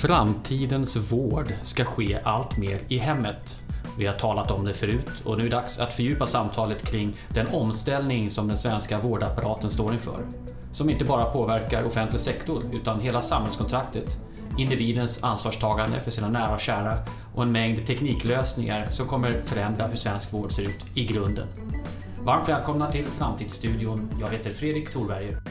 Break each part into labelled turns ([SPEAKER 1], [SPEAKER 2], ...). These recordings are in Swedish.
[SPEAKER 1] Framtidens vård ska ske allt mer i hemmet. Vi har talat om det förut och nu är det dags att fördjupa samtalet kring den omställning som den svenska vårdapparaten står inför. Som inte bara påverkar offentlig sektor utan hela samhällskontraktet, individens ansvarstagande för sina nära och kära och en mängd tekniklösningar som kommer förändra hur svensk vård ser ut i grunden. Varmt välkomna till Framtidsstudion. Jag heter Fredrik Thorberger.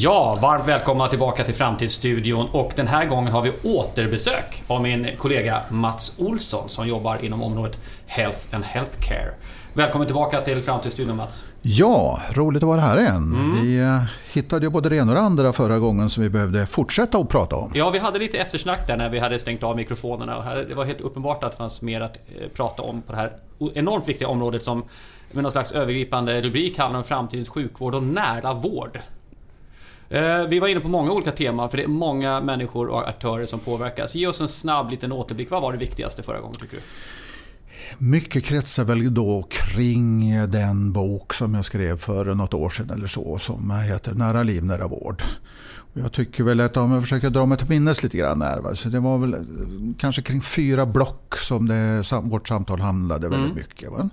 [SPEAKER 1] Ja, varmt välkomna tillbaka till Framtidsstudion och den här gången har vi återbesök av min kollega Mats Olsson som jobbar inom området Health and Healthcare. Välkommen tillbaka till Framtidsstudion Mats.
[SPEAKER 2] Ja, roligt att vara här igen. Mm. Vi eh, hittade ju både det ena och det andra förra gången som vi behövde fortsätta att prata om.
[SPEAKER 1] Ja, vi hade lite eftersnack där när vi hade stängt av mikrofonerna. Det var helt uppenbart att det fanns mer att eh, prata om på det här enormt viktiga området som med någon slags övergripande rubrik handlar om framtidens sjukvård och nära vård. Eh, vi var inne på många olika teman för det är många människor och aktörer som påverkas. Ge oss en snabb liten återblick. Vad var det viktigaste förra gången tycker du?
[SPEAKER 2] Mycket kretsar väl då kring den bok som jag skrev för något år sedan eller så som heter Nära liv, nära vård. Jag tycker väl att om jag försöker dra mig till minnes lite grann här, så det var väl kanske kring fyra block som det, vårt samtal handlade väldigt mm. mycket. Va?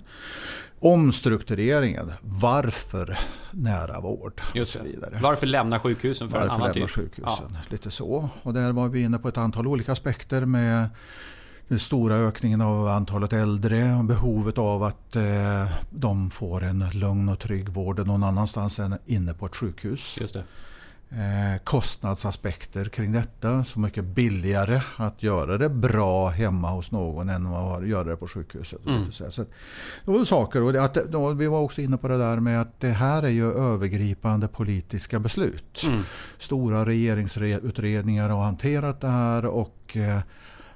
[SPEAKER 2] Omstruktureringen, varför nära vård och så vidare.
[SPEAKER 1] Varför lämna sjukhusen för
[SPEAKER 2] varför
[SPEAKER 1] en annan
[SPEAKER 2] lämna
[SPEAKER 1] typ?
[SPEAKER 2] sjukhusen, ja. lite så. Och där var vi inne på ett antal olika aspekter med den stora ökningen av antalet äldre och behovet av att eh, de får en lugn och trygg vård någon annanstans än inne på ett sjukhus.
[SPEAKER 1] Just det.
[SPEAKER 2] Eh, kostnadsaspekter kring detta. Så mycket billigare att göra det bra hemma hos någon än att göra det på sjukhuset. Mm. Så det var saker. Och att, vi var också inne på det där med att det här är ju övergripande politiska beslut. Mm. Stora regeringsutredningar har hanterat det här och eh,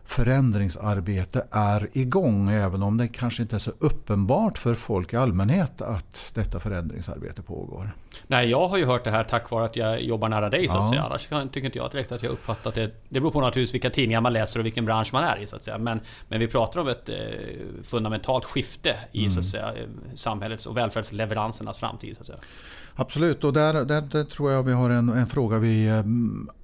[SPEAKER 2] förändringsarbete är igång även om det kanske inte är så uppenbart för folk i allmänhet att detta förändringsarbete pågår.
[SPEAKER 1] Nej, jag har ju hört det här tack vare att jag jobbar nära dig så att ja. säga. Annars tycker inte jag direkt att jag uppfattat det. Det beror på naturligtvis vilka tidningar man läser och vilken bransch man är i så att säga. Men, men vi pratar om ett eh, fundamentalt skifte i mm. så att säga, samhällets och välfärdsleveransernas framtid. Så att säga.
[SPEAKER 2] Absolut, och där, där, där, tror jag vi har en, en fråga vi eh,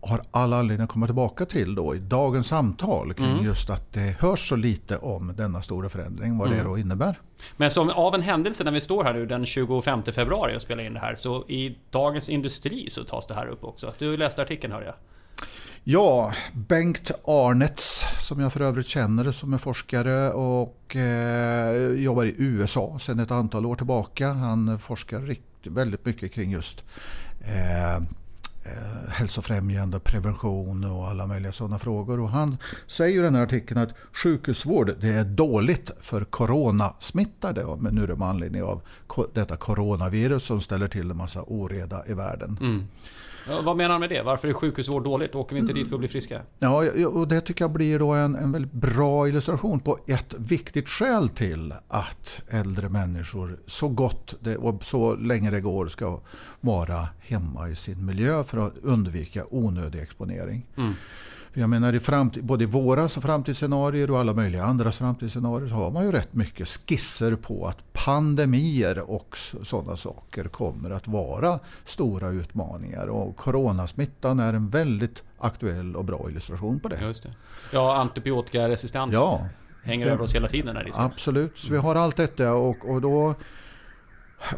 [SPEAKER 2] har all anledning att komma tillbaka till då i dagens samtal kring mm. just att det hörs så lite om denna stora förändring, vad mm. det då innebär.
[SPEAKER 1] Men som av en händelse när vi står här nu den 25 februari och spelar in det här så i Dagens Industri så tas det här upp också. Du läste artikeln hörde jag.
[SPEAKER 2] Ja, Bengt Arnets som jag för övrigt känner som är forskare och eh, jobbar i USA sedan ett antal år tillbaka. Han forskar väldigt mycket kring just eh, eh, hälsofrämjande, prevention och alla möjliga sådana frågor. Och han säger i den här artikeln att sjukhusvård det är dåligt för coronasmittade. Men nu är det med anledning av detta coronavirus som ställer till en massa oreda i världen. Mm.
[SPEAKER 1] Vad menar han med det? Varför är sjukhusvård dåligt? Åker vi inte dit för att bli friska?
[SPEAKER 2] Ja, och det tycker jag blir då en, en väldigt bra illustration på ett viktigt skäl till att äldre människor så gott det, och så länge det går ska vara hemma i sin miljö för att undvika onödig exponering. Mm. Jag menar i framtid, både i våra framtidsscenarier och alla möjliga andra framtidsscenarier så har man ju rätt mycket skisser på att pandemier och sådana saker kommer att vara stora utmaningar. Och coronasmittan är en väldigt aktuell och bra illustration på det.
[SPEAKER 1] Just det. Ja, antibiotikaresistens ja, hänger över oss hela tiden. Här
[SPEAKER 2] Absolut, så vi har allt detta och, och då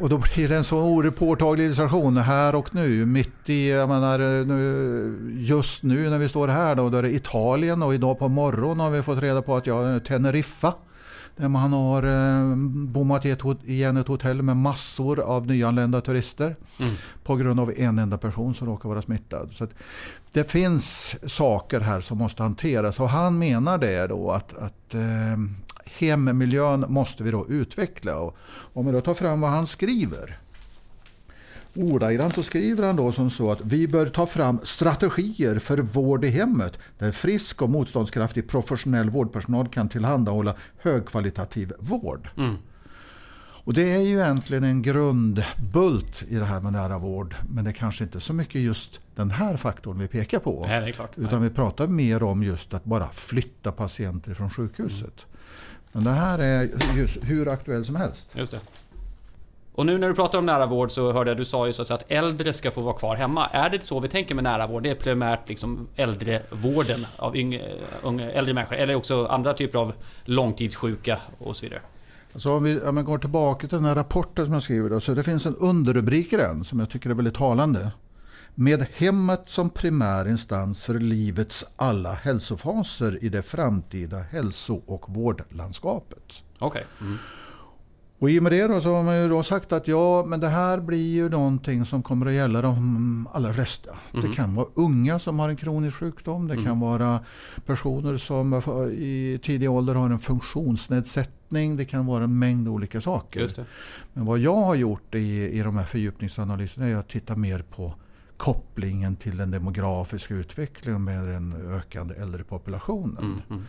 [SPEAKER 2] och då blir det en så oerhört påtaglig illustration här och nu. Mitt i, jag menar, nu, just nu när vi står här då, då är det Italien och idag på morgonen har vi fått reda på att jag Teneriffa. Där man har eh, bommat igen ett hotell med massor av nyanlända turister. Mm. På grund av en enda person som råkar vara smittad. Så det finns saker här som måste hanteras. Och han menar det då att, att eh, hemmiljön måste vi då utveckla. Och om vi då tar fram vad han skriver. Ordagrant så skriver han då som så att vi bör ta fram strategier för vård i hemmet där frisk och motståndskraftig professionell vårdpersonal kan tillhandahålla högkvalitativ vård. Mm. Och Det är ju egentligen en grundbult i det här med nära vård. Men det är kanske inte så mycket just den här faktorn vi pekar på.
[SPEAKER 1] Nej,
[SPEAKER 2] utan vi pratar mer om just att bara flytta patienter från sjukhuset. Mm. Men det här är just hur aktuellt som helst.
[SPEAKER 1] Just det. Och nu när du pratar om nära vård så hörde jag du sa ju så att äldre ska få vara kvar hemma. Är det så vi tänker med nära vård? Det är primärt liksom äldrevården av yngre, unga, äldre människor eller också andra typer av långtidssjuka och så vidare?
[SPEAKER 2] Alltså om vi om går tillbaka till den här rapporten som jag skriver. Då, så det finns en underrubrik i den som jag tycker är väldigt talande. Med hemmet som primär instans för livets alla hälsofaser i det framtida hälso och vårdlandskapet.
[SPEAKER 1] Okay. Mm.
[SPEAKER 2] Och i och med det då så har man ju då sagt att ja, men det här blir ju någonting som kommer att gälla de allra flesta. Mm. Det kan vara unga som har en kronisk sjukdom. Det mm. kan vara personer som i tidig ålder har en funktionsnedsättning. Det kan vara en mängd olika saker. Men vad jag har gjort i, i de här fördjupningsanalyserna är att titta mer på kopplingen till den demografiska utvecklingen med den ökande äldrepopulationen. Mm, mm.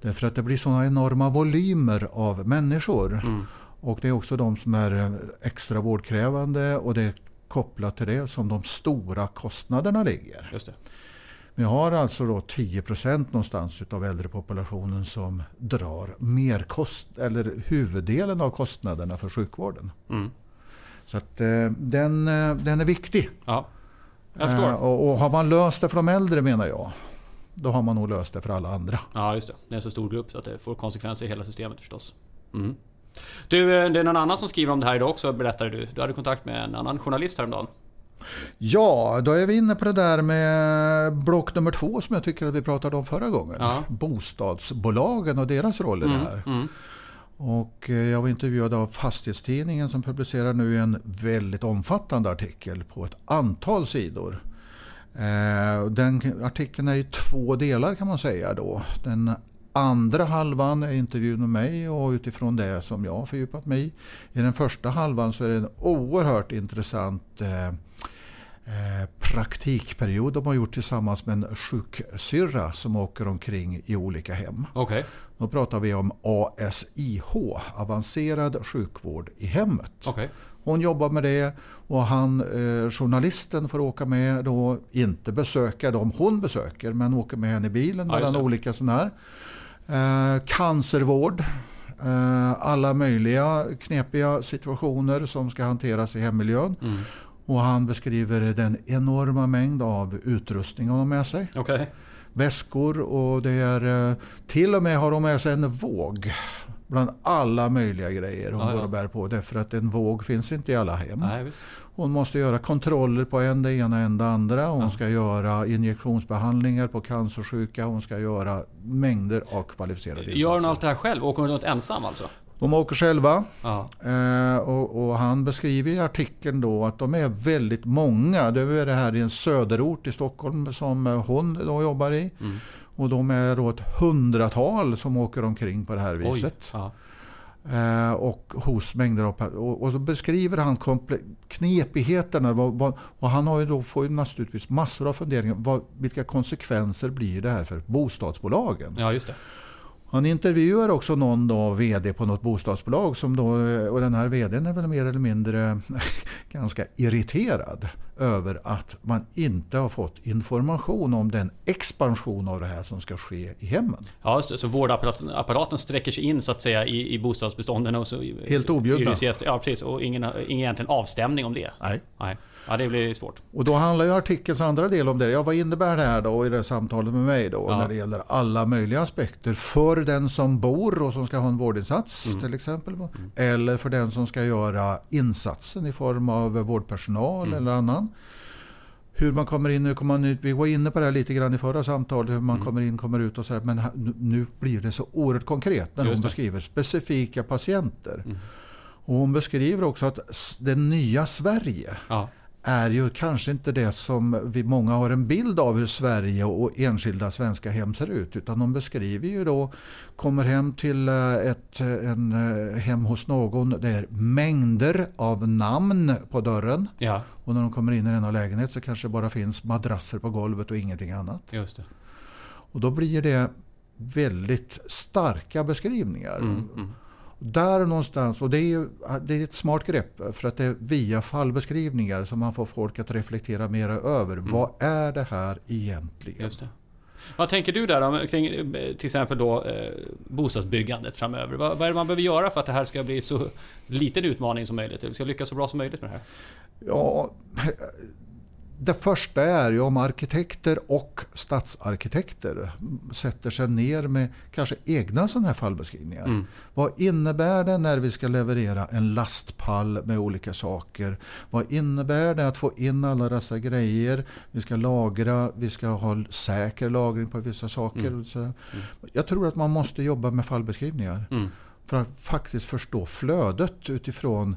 [SPEAKER 2] Därför att det blir sådana enorma volymer av människor. Mm. Och det är också de som är extra vårdkrävande och det är kopplat till det som de stora kostnaderna ligger.
[SPEAKER 1] Just det.
[SPEAKER 2] Vi har alltså då 10% någonstans av äldrepopulationen som drar merkost, eller huvuddelen av kostnaderna för sjukvården. Mm. Så att, eh, den, eh, den är viktig.
[SPEAKER 1] Ja. Eh,
[SPEAKER 2] och, och har man löst det för de äldre menar jag, då har man nog löst det för alla andra.
[SPEAKER 1] Ja, just det. Det är en så stor grupp så att det får konsekvenser i hela systemet förstås. Mm. Du, eh, det är någon annan som skriver om det här idag också berättade du. Du hade kontakt med en annan journalist häromdagen.
[SPEAKER 2] Ja, då är vi inne på det där med block nummer två som jag tycker att vi pratade om förra gången.
[SPEAKER 1] Ja.
[SPEAKER 2] Bostadsbolagen och deras roll i mm, det här. Mm. Och eh, jag var intervjuad av Fastighetstidningen som publicerar nu en väldigt omfattande artikel på ett antal sidor. Eh, den artikeln är i två delar kan man säga. Då. Den andra halvan är intervjun med mig och utifrån det som jag har fördjupat mig i. I den första halvan så är det en oerhört intressant eh, praktikperiod de har gjort tillsammans med en sjuksyrra som åker omkring i olika hem.
[SPEAKER 1] Okay.
[SPEAKER 2] Då pratar vi om ASIH, avancerad sjukvård i hemmet.
[SPEAKER 1] Okay.
[SPEAKER 2] Hon jobbar med det och han, eh, journalisten får åka med då, inte besöka dem hon besöker, men åker med henne i bilen ja, mellan olika sådana här Eh, cancervård. Eh, alla möjliga knepiga situationer som ska hanteras i hemmiljön. Mm. Och han beskriver den enorma mängd av utrustning han har med sig.
[SPEAKER 1] Okay.
[SPEAKER 2] Väskor och det är eh, till och med har de med sig en våg. Bland alla möjliga grejer hon ja, går och bär på. Därför att en våg finns inte i alla hem.
[SPEAKER 1] Nej,
[SPEAKER 2] hon måste göra kontroller på en det ena än det andra. Hon ja. ska göra injektionsbehandlingar på cancersjuka. Hon ska göra mängder av kvalificerade insatser.
[SPEAKER 1] Gör hon allt det här själv? Åker hon runt ensam alltså?
[SPEAKER 2] De åker själva. Eh, och, och, han beskriver i artikeln då att de är väldigt många. Det är det här i en söderort i Stockholm som hon då jobbar i. Mm. Och de är då ett hundratal som åker omkring på det här viset. Eh, och hos mängder av och, och så beskriver han knepigheterna. Vad, vad, och han har ju då, får ju naturligtvis massor av funderingar. Vad, vilka konsekvenser blir det här för bostadsbolagen?
[SPEAKER 1] Ja, just det.
[SPEAKER 2] Han intervjuar också någon då, VD på något bostadsbolag som då, och den här VDn är väl mer eller mindre ganska irriterad över att man inte har fått information om den expansion av det här som ska ske i hemmen.
[SPEAKER 1] Ja, så, så vårdapparaten sträcker sig in så att säga i, i bostadsbestånden. Och så,
[SPEAKER 2] Helt objudna.
[SPEAKER 1] Ja, precis. Och ingen, ingen egentligen avstämning om det.
[SPEAKER 2] Nej.
[SPEAKER 1] Nej. Ja, det blir svårt.
[SPEAKER 2] Och då handlar ju artikelns andra del om det. Ja, vad innebär det här då i det samtalet med mig då? Ja. När det gäller alla möjliga aspekter. För den som bor och som ska ha en vårdinsats mm. till exempel. Mm. Eller för den som ska göra insatsen i form av vårdpersonal mm. eller annan. Hur man kommer in, nu kommer man ut, vi var inne på det här lite grann i förra samtalet, hur man mm. kommer in, kommer ut och så här, Men nu blir det så oerhört konkret när hon beskriver specifika patienter. Mm. Och hon beskriver också att det nya Sverige
[SPEAKER 1] ja
[SPEAKER 2] är ju kanske inte det som vi många har en bild av hur Sverige och enskilda svenska hem ser ut. Utan de beskriver ju då, kommer hem till eh, ett en, eh, hem hos någon, det är mängder av namn på dörren.
[SPEAKER 1] Ja.
[SPEAKER 2] Och när de kommer in i denna lägenhet så kanske det bara finns madrasser på golvet och ingenting annat.
[SPEAKER 1] Just det.
[SPEAKER 2] Och då blir det väldigt starka beskrivningar.
[SPEAKER 1] Mm, mm.
[SPEAKER 2] Där någonstans, och det är, det är ett smart grepp för att det är via fallbeskrivningar som man får folk att reflektera mer över. Mm. Vad är det här egentligen?
[SPEAKER 1] Just det. Vad tänker du där om, kring eh, till exempel då, eh, bostadsbyggandet framöver? Vad, vad, är det man behöver göra för att det här ska bli så liten utmaning som möjligt? Eller ska lyckas så bra som möjligt med det här?
[SPEAKER 2] Ja, det första är ju om arkitekter och stadsarkitekter sätter sig ner med kanske egna sådana här fallbeskrivningar. Mm. Vad innebär det när vi ska leverera en lastpall med olika saker? Vad innebär det att få in alla dessa grejer? Vi ska lagra, vi ska ha säker lagring på vissa saker. Mm. Mm. Jag tror att man måste jobba med fallbeskrivningar mm. för att faktiskt förstå flödet utifrån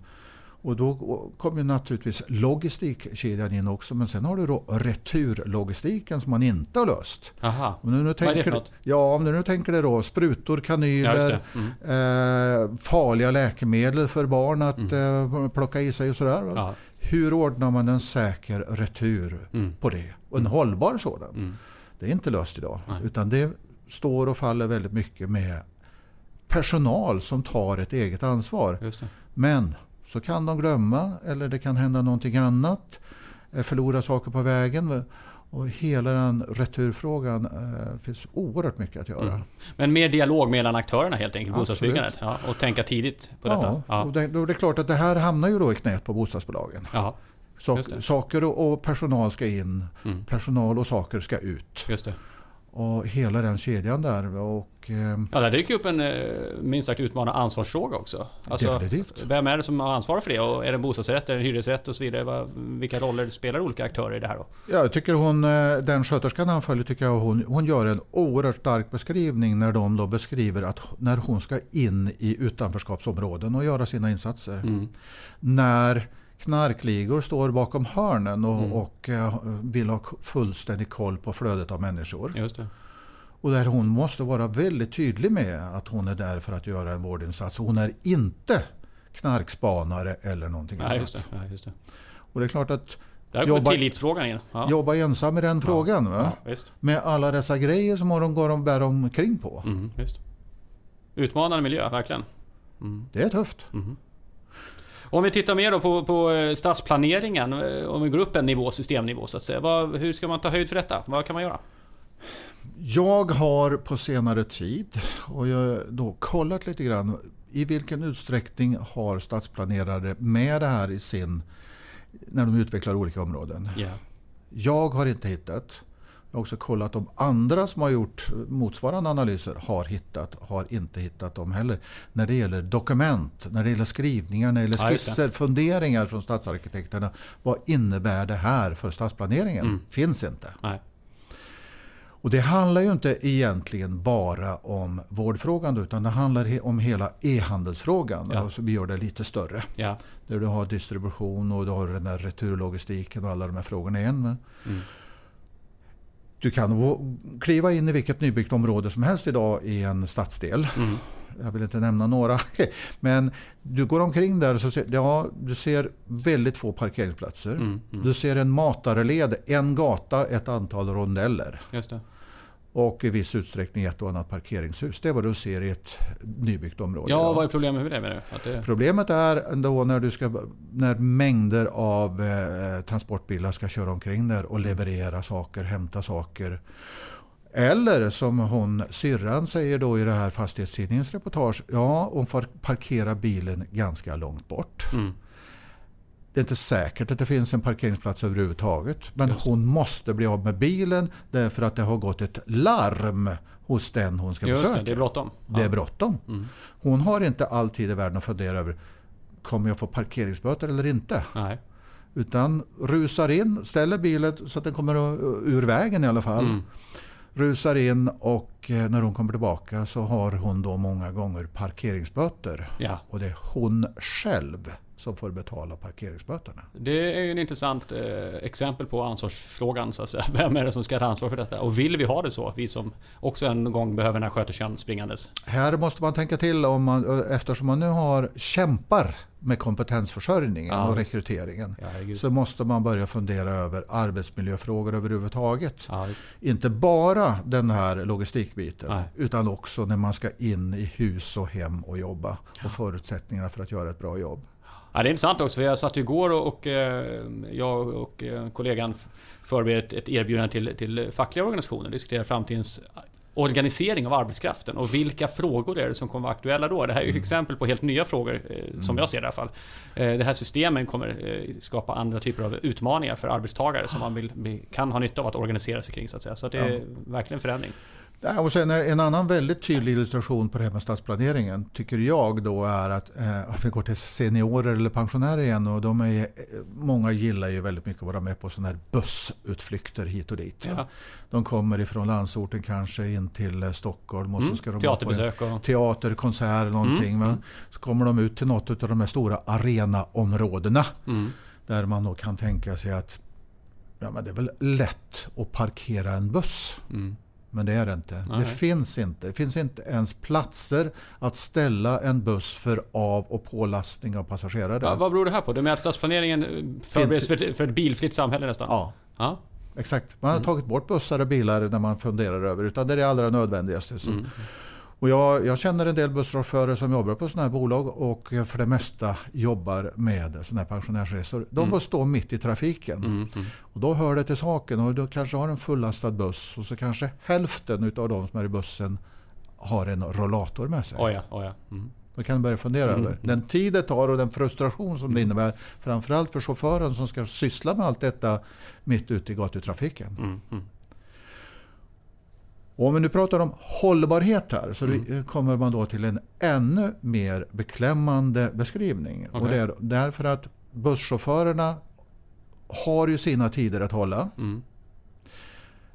[SPEAKER 2] och då kommer naturligtvis logistikkedjan in också. Men sen har du då returlogistiken som man inte har löst.
[SPEAKER 1] Aha.
[SPEAKER 2] Om du nu tänker, Vad är det för något? Ja, om du nu tänker dig då sprutor, kanyler, ja, mm. eh, farliga läkemedel för barn att mm. eh, plocka i sig och sådär. Ja. Hur ordnar man en säker retur mm. på det? Och en mm. hållbar sådan. Mm. Det är inte löst idag. Nej. Utan det står och faller väldigt mycket med personal som tar ett eget ansvar. Men så kan de glömma eller det kan hända någonting annat. Eh, förlora saker på vägen. Och hela den returfrågan eh, finns oerhört mycket att göra. Mm.
[SPEAKER 1] Men mer dialog mellan aktörerna helt enkelt, bostadsbyggandet. Ja, och tänka tidigt på detta.
[SPEAKER 2] Ja, Och det, då är det klart att det här hamnar ju då i knät på bostadsbolagen. Ja, Sak, saker och personal ska in, mm. personal och saker ska ut.
[SPEAKER 1] Just det
[SPEAKER 2] och hela den kedjan där. Och,
[SPEAKER 1] eh, ja, det dyker upp en eh, minst sagt utmanande ansvarsfråga också.
[SPEAKER 2] Alltså, definitivt.
[SPEAKER 1] Vem är det som har ansvar för det? Och är det en bostadsrätt, är det en hyresrätt och så vidare? Vilka roller spelar olika aktörer i det här då?
[SPEAKER 2] Ja, jag tycker hon, eh, den sköterskan han följer, tycker jag hon, hon gör en oerhört stark beskrivning när de då beskriver att när hon ska in i utanförskapsområden och göra sina insatser. Mm. När knarkligor står bakom hörnen och, mm. och uh, vill ha fullständig koll på flödet av människor.
[SPEAKER 1] Just det.
[SPEAKER 2] Och där hon måste vara väldigt tydlig med att hon är där för att göra en vårdinsats. Hon är inte knarkspanare eller någonting
[SPEAKER 1] Nej,
[SPEAKER 2] annat.
[SPEAKER 1] Just det. Ja, just det.
[SPEAKER 2] Och det är klart att
[SPEAKER 1] där jobba, tillitsfrågan igen.
[SPEAKER 2] Ja. Jobba ensam med den frågan. Ja, ja, med alla dessa grejer som hon går och bär omkring på.
[SPEAKER 1] Mm. Utmanande miljö, verkligen.
[SPEAKER 2] Mm. Det är tufft.
[SPEAKER 1] Mm. Om vi tittar mer då på, på eh, stadsplaneringen, eh, om vi går upp en nivå, systemnivå så att säga. Vad, hur ska man ta höjd för detta? Vad kan man göra?
[SPEAKER 2] Jag har på senare tid och jag då kollat lite grann i vilken utsträckning har stadsplanerare med det här i sin när de utvecklar olika områden.
[SPEAKER 1] Yeah.
[SPEAKER 2] Jag har inte hittat jag har också kollat om andra som har gjort motsvarande analyser har hittat, har inte hittat dem heller. När det gäller dokument, när det gäller skrivningar, när det gäller skisser, ja, funderingar från stadsarkitekterna. Vad innebär det här för stadsplaneringen? Mm. Finns inte.
[SPEAKER 1] Nej.
[SPEAKER 2] Och det handlar ju inte egentligen bara om vårdfrågan utan det handlar om hela e-handelsfrågan. Ja. Alltså vi gör det lite större.
[SPEAKER 1] Ja.
[SPEAKER 2] Där du har distribution och du har den returlogistiken och alla de här frågorna igen. Mm. Du kan kliva in i vilket nybyggt område som helst idag i en stadsdel. Mm. Jag vill inte nämna några. Men du går omkring där och ser, ja, du ser väldigt få parkeringsplatser. Mm, mm. Du ser en matarled, en gata, ett antal rondeller.
[SPEAKER 1] Just det
[SPEAKER 2] och i viss utsträckning ett och annat parkeringshus. Det är vad du ser i ett nybyggt område.
[SPEAKER 1] Ja, vad är problemet med det? Med det? det...
[SPEAKER 2] Problemet är ändå när, du ska, när mängder av eh, transportbilar ska köra omkring där och leverera saker, hämta saker. Eller som hon syrran säger då i det här fastighetstidningens reportage. Ja, hon får parkera bilen ganska långt bort. Mm. Det är inte säkert att det finns en parkeringsplats överhuvudtaget. Men hon måste bli av med bilen därför att det har gått ett larm hos den hon ska
[SPEAKER 1] Just
[SPEAKER 2] besöka.
[SPEAKER 1] Det, det är bråttom.
[SPEAKER 2] Det är bråttom. Mm. Hon har inte all tid i världen att fundera över kommer jag få parkeringsböter eller inte.
[SPEAKER 1] Nej.
[SPEAKER 2] Utan rusar in, ställer bilen så att den kommer ur vägen i alla fall. Mm. Rusar in och eh, när hon kommer tillbaka så har hon då många gånger parkeringsböter.
[SPEAKER 1] Ja.
[SPEAKER 2] Och det är hon själv som får betala parkeringsböterna.
[SPEAKER 1] Det är ett intressant eh, exempel på ansvarsfrågan. Så att säga. Vem är det som ska ta ansvar för detta? Och vill vi ha det så? Vi som också en gång behöver den här sköterskan springandes.
[SPEAKER 2] Här måste man tänka till om man, eftersom man nu har kämpar med kompetensförsörjningen ja, och rekryteringen ja, så måste man börja fundera över arbetsmiljöfrågor överhuvudtaget.
[SPEAKER 1] Ja,
[SPEAKER 2] Inte bara den här logistikbiten Nej. utan också när man ska in i hus och hem och jobba och förutsättningarna för att göra ett bra jobb.
[SPEAKER 1] Ja, det är intressant också, för jag satt igår och, och eh, jag och eh, kollegan förberedde ett erbjudande till, till fackliga organisationer diskuterade framtidens organisering av arbetskraften och vilka frågor är det som kommer vara aktuella då? Det här är ju mm. exempel på helt nya frågor, eh, som mm. jag ser det i alla fall. Det här systemet kommer skapa andra typer av utmaningar för arbetstagare som man vill, kan ha nytta av att organisera sig kring så att säga. Så det är verkligen förändring.
[SPEAKER 2] Och sen en annan väldigt tydlig illustration på det här med stadsplaneringen tycker jag då är att eh, om vi går till seniorer eller pensionärer igen och de är, många gillar ju väldigt mycket att vara med på sådana här bussutflykter hit och dit. Ja. De kommer ifrån landsorten kanske in till eh, Stockholm och mm. så ska de
[SPEAKER 1] Teaterbesök
[SPEAKER 2] och... teater, konsert någonting. Mm. Så kommer de ut till något av de här stora arenaområdena mm. där man då kan tänka sig att ja, men det är väl lätt att parkera en buss. Mm. Men det är det inte. Nej. Det finns inte. Det finns inte ens platser att ställa en buss för av och pålastning av passagerare.
[SPEAKER 1] Ja, vad beror det här på? Det med att stadsplaneringen förbereds för, för ett bilfritt samhälle nästan?
[SPEAKER 2] Ja. ja. Exakt. Man har mm. tagit bort bussar och bilar när man funderar över utan det är det allra nödvändigaste. Mm. Och jag, jag, känner en del busschaufförer som jobbar på sådana här bolag och för det mesta jobbar med sådana här pensionärsresor. De mm. får stå mitt i trafiken. Mm, mm. Och då hör det till saken och du kanske har en fullastad buss och så kanske hälften av de som är i bussen har en rollator med sig.
[SPEAKER 1] Oh ja, oh ja. Mm.
[SPEAKER 2] Då kan du börja fundera mm, över den tid det tar och den frustration som det mm. innebär. Framförallt för chauffören som ska syssla med allt detta mitt ute i gatutrafiken. Och om vi nu pratar om hållbarhet här så mm. kommer man då till en ännu mer beklämmande beskrivning. Okay. Och det är därför att busschaufförerna har ju sina tider att hålla. Mm.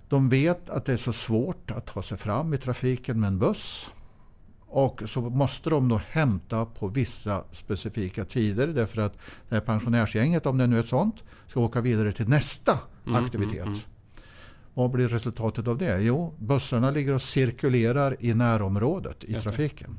[SPEAKER 2] De vet att det är så svårt att ta sig fram i trafiken med en buss. Och så måste de då hämta på vissa specifika tider därför att det här pensionärsgänget, om det nu är ett sånt, ska åka vidare till nästa mm, aktivitet. Vad blir resultatet av det? Jo, bussarna ligger och cirkulerar i närområdet i trafiken.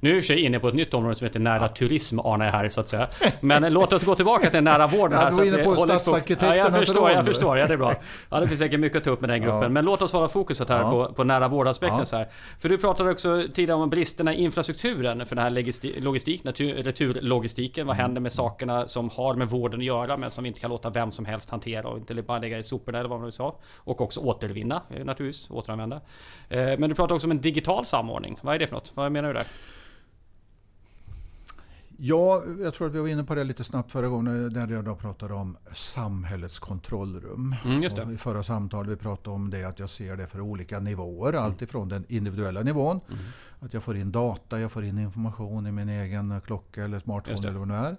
[SPEAKER 1] Nu är vi i och för sig inne på ett nytt område som heter nära turism, Arne här så att säga. Men låt oss gå tillbaka till nära vården.
[SPEAKER 2] Här, ja, du var inne på stadsarkitekternas
[SPEAKER 1] ja, jag förstår, jag förstår. Ja, det är bra. Ja, det finns säkert mycket att ta upp med den gruppen. Ja. Men låt oss hålla fokuset här ja. på, på nära vårdaspekten. Ja. För du pratade också tidigare om bristerna i infrastrukturen för den här logistik, natur, returlogistiken. Vad händer med sakerna som har med vården att göra men som vi inte kan låta vem som helst hantera och inte bara lägga i soporna eller vad man nu sa. Och också återvinna naturligtvis, återanvända. Eh, men du pratade också om en digital samordning. Vad är det för något? Vad menar du där?
[SPEAKER 2] Ja, jag tror att vi var inne på det lite snabbt förra gången när jag då pratade om samhällets kontrollrum.
[SPEAKER 1] Mm, just.
[SPEAKER 2] I förra samtalet vi pratade om det att jag ser det för olika nivåer. Mm. Allt ifrån den individuella nivån, mm. att jag får in data, jag får in information i min egen klocka eller smartphone eller vad det nu är.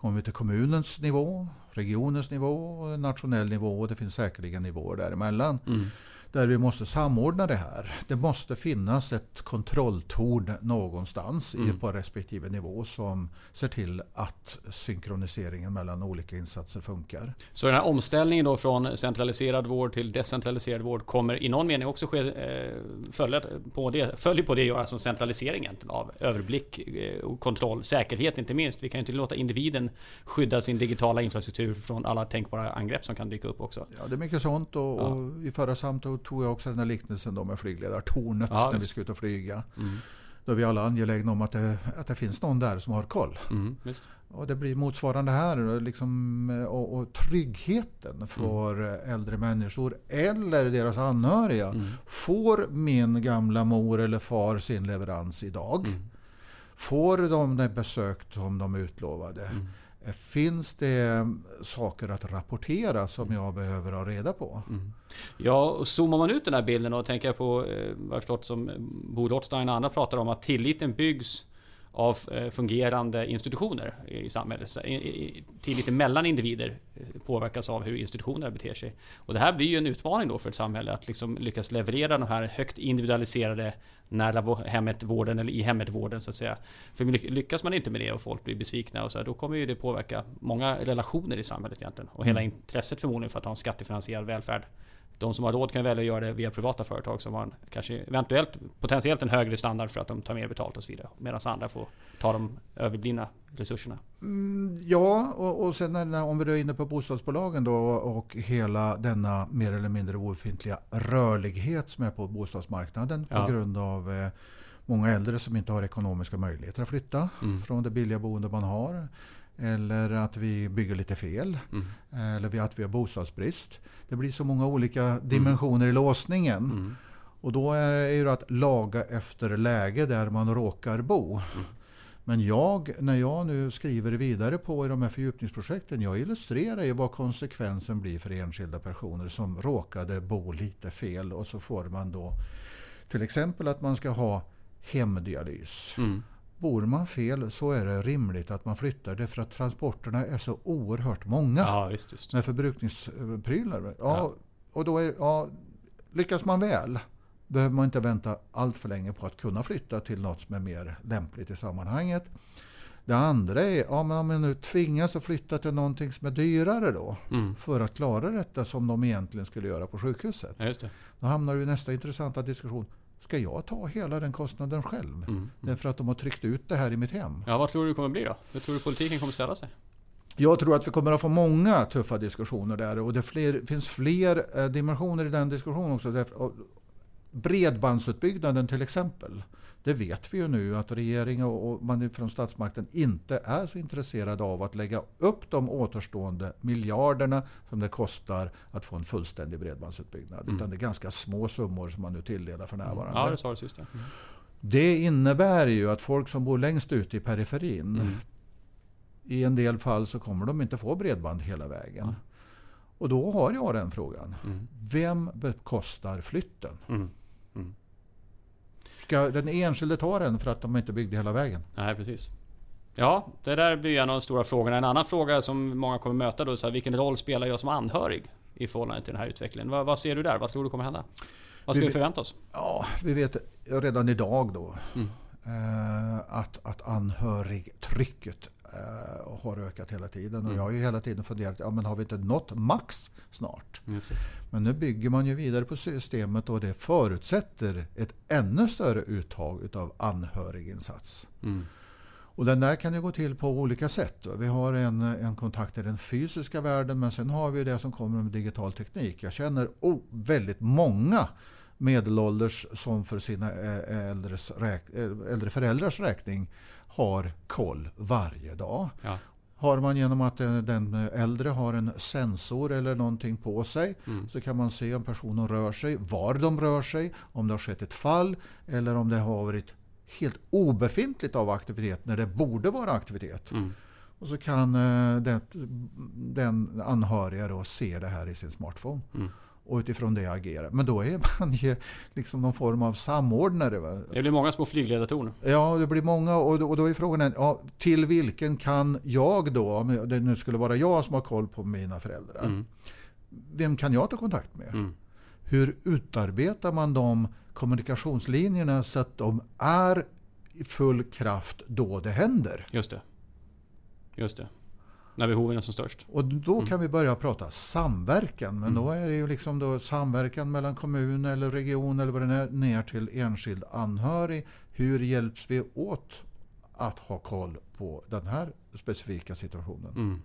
[SPEAKER 2] Kommer vi till kommunens nivå, regionens nivå, nationell nivå och det finns säkerligen nivåer däremellan. Mm där vi måste samordna det här. Det måste finnas ett kontrolltorn någonstans mm. på respektive nivå som ser till att synkroniseringen mellan olika insatser funkar.
[SPEAKER 1] Så den här omställningen då från centraliserad vård till decentraliserad vård kommer i någon mening också ske, eh, följer, på det, följer på det göra som centraliseringen av överblick eh, och kontroll, säkerhet inte minst. Vi kan ju inte låta individen skydda sin digitala infrastruktur från alla tänkbara angrepp som kan dyka upp också.
[SPEAKER 2] Ja, det är mycket sånt och, ja. och i förra samtalet tog jag också den här liknelsen då med flygledartornet ja, när vi ska ut och flyga. Mm. Då är vi alla angelägna om att det, att det finns någon där som har koll. Mm, och det blir motsvarande här. Liksom, och, och tryggheten för mm. äldre människor eller deras anhöriga. Mm. Får min gamla mor eller far sin leverans idag? Mm. Får de det besök som de utlovade? Mm. Finns det saker att rapportera som jag behöver ha reda på? Mm.
[SPEAKER 1] Ja, och zoomar man ut den här bilden och tänker på eh, vad jag förstått som Bo Rothstein och andra pratar om att tilliten byggs av eh, fungerande institutioner i samhället. Tilliten mellan individer eh, påverkas av hur institutionerna beter sig. Och det här blir ju en utmaning då för ett samhälle att liksom lyckas leverera de här högt individualiserade nära hemmet vården eller i hemmet vården så att säga. För lyckas man inte med det och folk blir besvikna och så här, då kommer ju det påverka många relationer i samhället egentligen. Och hela mm. intresset förmodligen för att ha en skattefinansierad välfärd de som har råd kan välja att göra det via privata företag som har kanske eventuellt potentiellt en högre standard för att de tar mer betalt och så vidare. Medan andra får ta de överblivna resurserna.
[SPEAKER 2] Mm, ja, och, och sen när, om vi är inne på bostadsbolagen då och hela denna mer eller mindre obefintliga rörlighet som är på bostadsmarknaden ja. på grund av eh, många äldre som inte har ekonomiska möjligheter att flytta mm. från det billiga boende man har. Eller att vi bygger lite fel. Mm. Eller att vi har bostadsbrist. Det blir så många olika dimensioner i låsningen. Mm. Och då är det att laga efter läge där man råkar bo. Mm. Men jag, när jag nu skriver vidare på i de här fördjupningsprojekten, jag illustrerar ju vad konsekvensen blir för enskilda personer som råkade bo lite fel och så får man då till exempel att man ska ha hemdialys. Mm. Bor man fel så är det rimligt att man flyttar det för att transporterna är så oerhört många.
[SPEAKER 1] Ja, visst,
[SPEAKER 2] just. Med förbrukningsprylar. Ja, ja. Och då är, ja, lyckas man väl behöver man inte vänta allt för länge på att kunna flytta till något som är mer lämpligt i sammanhanget. Det andra är, ja, men om man nu tvingas att flytta till någonting som är dyrare då mm. för att klara detta som de egentligen skulle göra på sjukhuset.
[SPEAKER 1] Ja.
[SPEAKER 2] Då hamnar vi i nästa intressanta diskussion. Ska jag ta hela den kostnaden själv? Mm. Mm. Därför att de har tryckt ut det här i mitt hem.
[SPEAKER 1] Ja, vad tror du det kommer bli då? Hur tror du politiken kommer ställa sig?
[SPEAKER 2] Jag tror att vi kommer att få många tuffa diskussioner där och det fler, finns fler eh, dimensioner i den diskussionen också. Bredbandsutbyggnaden till exempel. Det vet vi ju nu att regeringen och man från statsmakten inte är så intresserade av att lägga upp de återstående miljarderna som det kostar att få en fullständig bredbandsutbyggnad. Mm. Utan det är ganska små summor som man nu tilldelar för närvarande.
[SPEAKER 1] Ja, det sa du sist. Ja. Mm.
[SPEAKER 2] Det innebär ju att folk som bor längst ute i periferin mm. i en del fall så kommer de inte få bredband hela vägen. Och då har jag den frågan. Mm. Vem bekostar flytten? Ska den enskilde ta den för att de inte byggde hela vägen?
[SPEAKER 1] Nej, precis. Ja, det där blir en av de stora frågorna. En annan fråga som många kommer möta då är vilken roll spelar jag som anhörig i förhållande till den här utvecklingen? Vad, vad ser du där? Vad tror du kommer hända? Vad ska vi, vi förvänta oss?
[SPEAKER 2] Ja, vi vet redan idag då mm. Eh, att, att anhörigtrycket eh, har ökat hela tiden. Och mm. jag har ju hela tiden funderat, ja, men har vi inte nått max snart? Men nu bygger man ju vidare på systemet och det förutsätter ett ännu större uttag av anhöriginsats. Mm. Och den där kan ju gå till på olika sätt. Vi har en, en kontakt i den fysiska världen men sen har vi det som kommer med digital teknik. Jag känner oh, väldigt många medelålders som för sina äldres räk, äldre föräldrars räkning har koll varje dag. Ja. Har man genom att den äldre har en sensor eller någonting på sig mm. så kan man se om personen rör sig, var de rör sig, om det har skett ett fall eller om det har varit helt obefintligt av aktivitet när det borde vara aktivitet. Mm. Och så kan eh, den, den anhöriga då se det här i sin smartphone. Mm och utifrån det agera. Men då är man ju liksom någon form av samordnare. Va?
[SPEAKER 1] Det blir många små flygledartorn.
[SPEAKER 2] Ja, det blir många och då, och då är frågan ja, till vilken kan jag då, om det nu skulle vara jag som har koll på mina föräldrar, mm. vem kan jag ta kontakt med? Mm. Hur utarbetar man de kommunikationslinjerna så att de är i full kraft då det händer?
[SPEAKER 1] Just det. Just det. När behoven är som störst.
[SPEAKER 2] Och då kan mm. vi börja prata samverkan. Men mm. då är det ju liksom då samverkan mellan kommun eller region eller vad det är ner till enskild anhörig. Hur hjälps vi åt att ha koll på den här specifika situationen? Mm.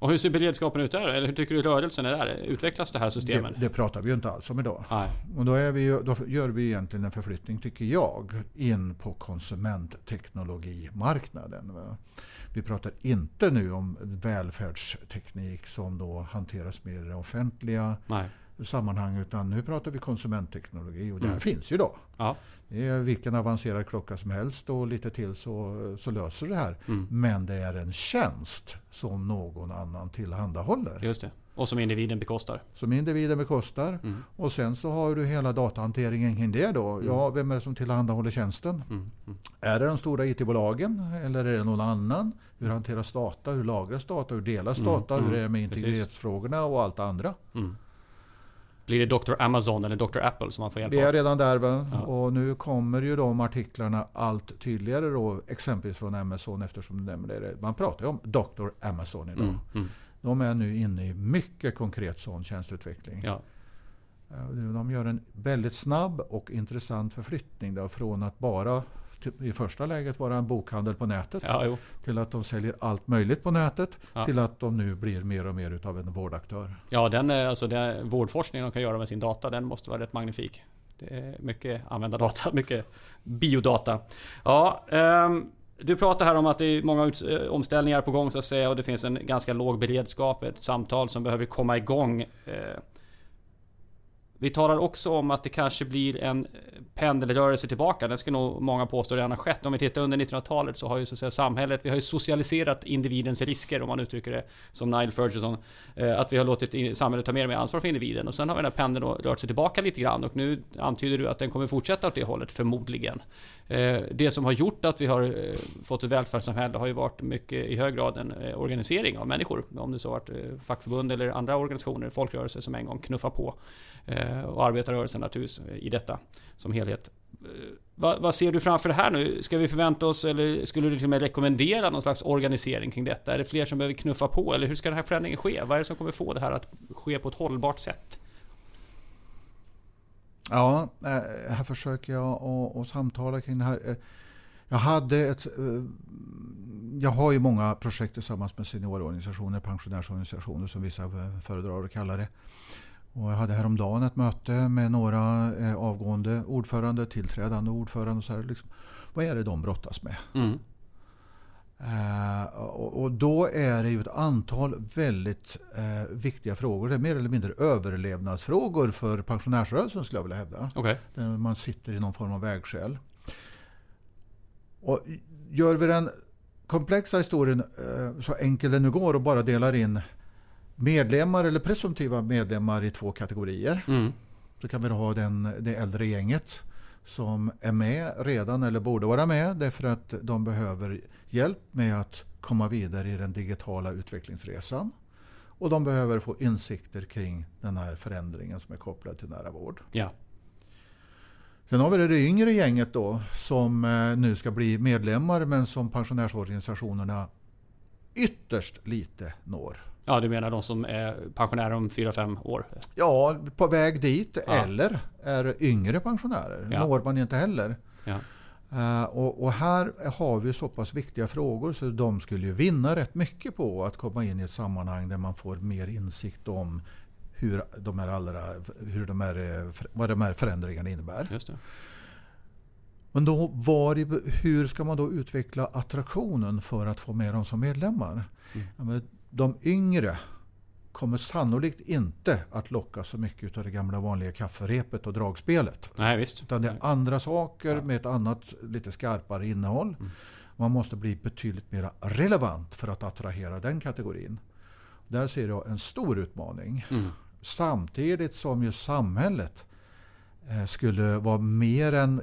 [SPEAKER 1] Och hur ser beredskapen ut där? Eller hur tycker du rörelsen är där? Utvecklas det här systemet?
[SPEAKER 2] Det, det pratar vi ju inte alls om idag. Nej. Och då, är vi ju, då gör vi egentligen en förflyttning, tycker jag, in på konsumentteknologimarknaden. Vi pratar inte nu om välfärdsteknik som då hanteras mer i det offentliga Nej. Sammanhang utan nu pratar vi konsumentteknologi och det här mm. finns ju då. Ja. Vilken avancerad klocka som helst och lite till så, så löser det här. Mm. Men det är en tjänst som någon annan tillhandahåller.
[SPEAKER 1] Just det. Och som individen bekostar.
[SPEAKER 2] Som individen bekostar. Mm. Och sen så har du hela datahanteringen kring det då. Mm. Ja, vem är det som tillhandahåller tjänsten? Mm. mm. Är det de stora IT-bolagen eller är det någon annan? Hur hanteras data? Hur lagras data? Hur delas mm. data? Hur är det med integritetsfrågorna och allt det andra?
[SPEAKER 1] Blir det Dr. Amazon eller Dr. Apple som man får hjälp
[SPEAKER 2] av? Vi är redan där. Va? Ja. Och nu kommer ju de artiklarna allt tydligare då, exempelvis från Amazon eftersom du nämner det. Man pratar ju om Dr. Amazon idag. Mm, mm. De är nu inne i mycket konkret sån tjänsteutveckling. Ja. Eh, de gör en väldigt snabb och intressant förflyttning då, från att bara i första läget vara en bokhandel på nätet ja, till att de säljer allt möjligt på nätet ja. till att de nu blir mer och mer utav en vårdaktör.
[SPEAKER 1] Ja, den, alltså den vårdforskningen de kan göra med sin data den måste vara rätt magnifik. Det är mycket användardata, mycket biodata. Ja, um, Du pratar här om att det är många eh, omställningar på gång så att säga och det finns en ganska låg beredskap, ett samtal som behöver komma igång. Vi talar också om att det kanske blir en eh, pendelrörelse tillbaka. Det ska nog många påstå redan har skett. Om vi tittar under 1900-talet så har ju så att säga, samhället, vi har ju socialiserat individens risker om man uttrycker det som Nile Ferguson. Eh, att vi har låtit samhället ta mer och mer ansvar för individen. Och sen har den här pendeln rört sig tillbaka lite grann och nu antyder du att den kommer fortsätta åt det hållet, förmodligen. Eh, det som har gjort att vi har fått ett välfärdssamhälle har ju varit mycket i hög grad en organisering av människor. Om det så varit fackförbund eller andra organisationer, folkrörelser som en gång knuffar på. Eh, och arbetarrörelsen naturligtvis eh, i detta som helhet. Eh, vad, vad, ser du framför det här nu? Ska vi förvänta oss, eller skulle du till och med rekommendera någon slags organisering kring detta? Är det fler som behöver knuffa på, eller hur ska den här förändringen ske? Vad är det som kommer få det här att ske på ett hållbart sätt?
[SPEAKER 2] Ja, här försöker jag att samtala kring det här. Jag hade ett... Jag har ju många projekt tillsammans med seniororganisationer, pensionärsorganisationer som vissa föredrar att kalla det. Och jag hade häromdagen ett möte med några eh, avgående ordförande, tillträdande ordförande. Och så här, liksom, vad är det de brottas med? Mm. Uh, och, och, då är det ju ett antal väldigt uh, viktiga frågor. Det är mer eller mindre överlevnadsfrågor för pensionärsrörelsen skulle jag vilja hävda.
[SPEAKER 1] Okay.
[SPEAKER 2] Där man sitter i någon form av vägskäl. Och gör vi den komplexa historien uh, så enkel den nu går och bara delar in medlemmar eller presumtiva medlemmar i två kategorier. Mm. Så kan vi ha den, det äldre gänget som är med redan eller borde vara med därför att de behöver hjälp med att komma vidare i den digitala utvecklingsresan. Och de behöver få insikter kring den här förändringen som är kopplad till nära vård.
[SPEAKER 1] Ja.
[SPEAKER 2] Sen har vi det yngre gänget då som eh, nu ska bli medlemmar men som pensionärsorganisationerna ytterst lite når.
[SPEAKER 1] Ja, du menar de som är pensionärer om 4-5 år?
[SPEAKER 2] Ja, på väg dit. Ja. Eller är yngre pensionärer. Ja. Når man inte heller.
[SPEAKER 1] Ja.
[SPEAKER 2] Uh, och, och, här har vi så pass viktiga frågor så de skulle ju vinna rätt mycket på att komma in i ett sammanhang där man får mer insikt om hur de här allra, hur de här, vad de här förändringarna innebär.
[SPEAKER 1] Just det.
[SPEAKER 2] Men då var, hur ska man då utveckla attraktionen för att få med dem som medlemmar? Mm de yngre kommer sannolikt inte att locka så mycket av det gamla vanliga kafferepet och dragspelet.
[SPEAKER 1] Nej, visst.
[SPEAKER 2] Utan det är andra saker ja. med ett annat lite skarpare innehåll. Mm. Man måste bli betydligt mer relevant för att attrahera den kategorin. Där ser jag en stor utmaning. Mm. Samtidigt som ju samhället eh, skulle vara mer än,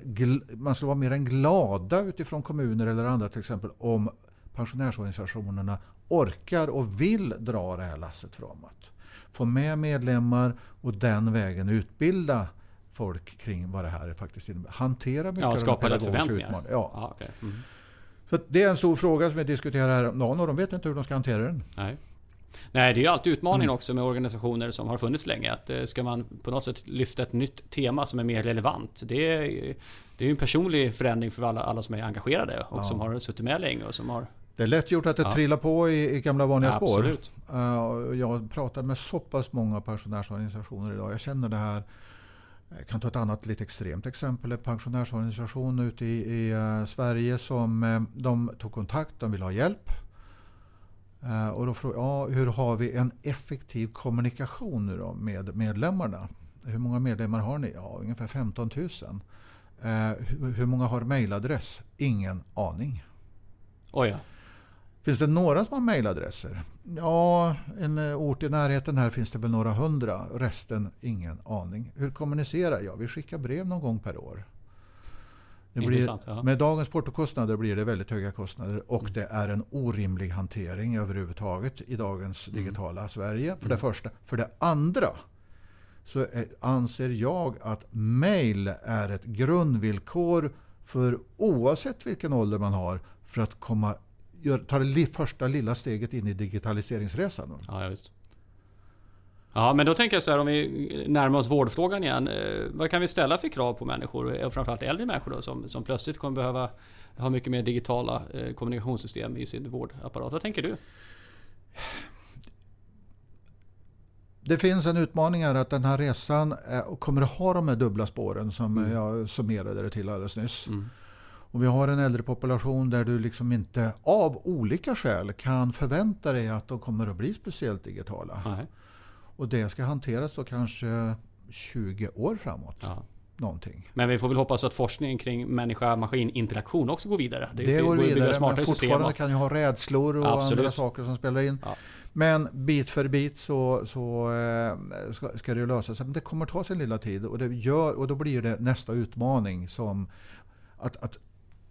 [SPEAKER 2] man skulle vara mer än glada utifrån kommuner eller andra till exempel om pensionärsorganisationerna orkar och vill dra det här lasset framåt. Få med medlemmar och den vägen utbilda folk kring vad det här faktiskt innebär. Hantera mycket
[SPEAKER 1] ja, skapa av de pedagogiska.
[SPEAKER 2] Ja. Ah, okay. mm. Så det är en stor fråga som vi diskuterar här om och de vet inte hur de ska hantera den.
[SPEAKER 1] Nej. Nej, det är ju alltid utmaningen mm. också med organisationer som har funnits länge. Att eh, ska man på något sätt lyfta ett nytt tema som är mer relevant. Det är, det är ju en personlig förändring för alla, alla som är engagerade och ja. som har suttit med länge och som har
[SPEAKER 2] det är lätt gjort att det ja. trillar på i, i gamla vanliga ja, spår. Uh, jag pratar med så pass många pensionärsorganisationer idag. Jag känner det här. Jag kan ta ett annat lite extremt exempel. En pensionärsorganisation ute i, i uh, Sverige som uh, de tog kontakt, de vill ha hjälp. och då frågade jag, ja, hur har vi en effektiv kommunikation nu då med medlemmarna? Hur många medlemmar har ni? Ja, ungefär 15 000. hur, hur många har mejladress? Ingen aning.
[SPEAKER 1] Oh ja.
[SPEAKER 2] Finns det några som har mejladresser? Ja, en eh, ort i närheten här finns det väl några hundra. Resten ingen aning. Hur kommunicerar jag? Vi skickar brev någon gång per år. Det blir, ja. Med dagens portokostnader blir det väldigt höga kostnader och mm. det är en orimlig hantering överhuvudtaget i dagens mm. digitala Sverige. För mm. det första. För det andra så är, anser jag att mail är ett grundvillkor för oavsett vilken ålder man har för att komma gör, tar det första lilla steget in i digitaliseringsresan.
[SPEAKER 1] Ja, ja, visst. Ja, men då tänker jag så här om vi närmar oss vårdfrågan igen. Eh, vad kan vi ställa för krav på människor, och framförallt äldre människor då, som, som plötsligt kommer behöva ha mycket mer digitala eh, kommunikationssystem i sin vårdapparat? Vad tänker du?
[SPEAKER 2] Det finns en utmaning här att den här resan kommer att ha de här dubbla spåren som mm. jag summerade det till alldeles nyss. Mm. Och vi har en äldre population där du liksom inte av olika skäl kan förvänta dig att de kommer att bli speciellt digitala.
[SPEAKER 1] Nej.
[SPEAKER 2] Och det ska hanteras då kanske 20 år framåt.
[SPEAKER 1] Ja.
[SPEAKER 2] Någonting.
[SPEAKER 1] Men vi får väl hoppas att forskningen kring människa-maskin-interaktion också går vidare.
[SPEAKER 2] Det,
[SPEAKER 1] är-
[SPEAKER 2] går vidare, men fortfarande kan ju ha rädslor och
[SPEAKER 1] Absolut.
[SPEAKER 2] andra saker som spelar in.
[SPEAKER 1] Ja.
[SPEAKER 2] Men bit för bit så, så eh, ska, ska det ju lösa sig. Men det kommer ta sin lilla tid och, det gör, och då blir det nästa utmaning som att, att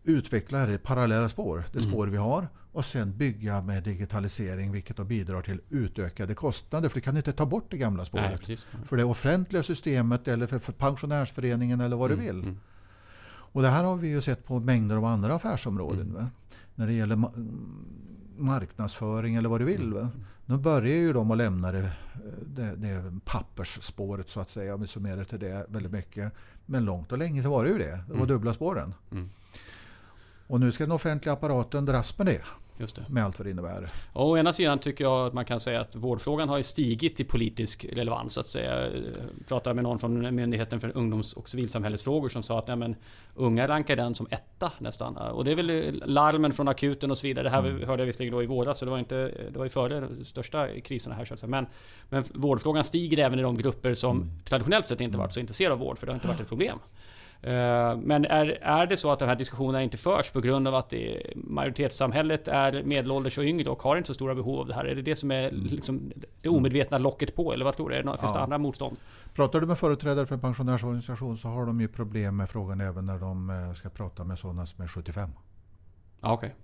[SPEAKER 2] utveckla det parallella spår, det
[SPEAKER 1] Mm.
[SPEAKER 2] spår vi har och sen bygga med digitalisering vilket då bidrar till utökade kostnader för du kan inte ta bort det gamla spåret.
[SPEAKER 1] Nej, precis.
[SPEAKER 2] För det offentliga systemet eller för, för pensionärsföreningen eller vad du vill.
[SPEAKER 1] Mm.
[SPEAKER 2] Och det här har vi ju sett på mängder av andra affärsområden.
[SPEAKER 1] Mm.
[SPEAKER 2] När det gäller ma- marknadsföring eller vad du vill.
[SPEAKER 1] Mm.
[SPEAKER 2] Va? Nu börjar ju de att lämna det, det, det pappersspåret så att säga. Om vi summerar till det väldigt mycket. Men långt och länge så var det ju det. Det var
[SPEAKER 1] Mm.
[SPEAKER 2] dubbla spåren. Och nu ska den offentliga apparaten dras med det.
[SPEAKER 1] Just det.
[SPEAKER 2] Med allt vad det innebär.
[SPEAKER 1] Och å ena sidan tycker jag att man kan säga att vårdfrågan har stigit i politisk relevans så att säga. Jag pratade med någon från Myndigheten för ungdoms och civilsamhällesfrågor som sa att nej, men, unga rankar den som etta nästan. Och det är väl larmen från akuten och så vidare. Det här
[SPEAKER 2] Mm.
[SPEAKER 1] hörde jag visserligen då i våras så det var, inte, det var ju före de största kriserna här så att säga. Men, men vårdfrågan stiger även i de grupper som
[SPEAKER 2] Mm.
[SPEAKER 1] traditionellt sett inte varit så intresserade av vård för det har inte varit ett problem. Eh, Men är, är det så att de här diskussionerna inte förs på grund av att det, majoritetssamhället är medelålders och yngre och har inte så stora behov av det här? Är det det som är liksom det omedvetna locket på? Eller vad tror du? Är det något, Finns det
[SPEAKER 2] Ja.
[SPEAKER 1] andra motstånd?
[SPEAKER 2] Pratar du med företrädare för en pensionärsorganisation så har de ju problem med frågan även när de eh, ska prata med sådana som är 75.
[SPEAKER 1] Ja, okej.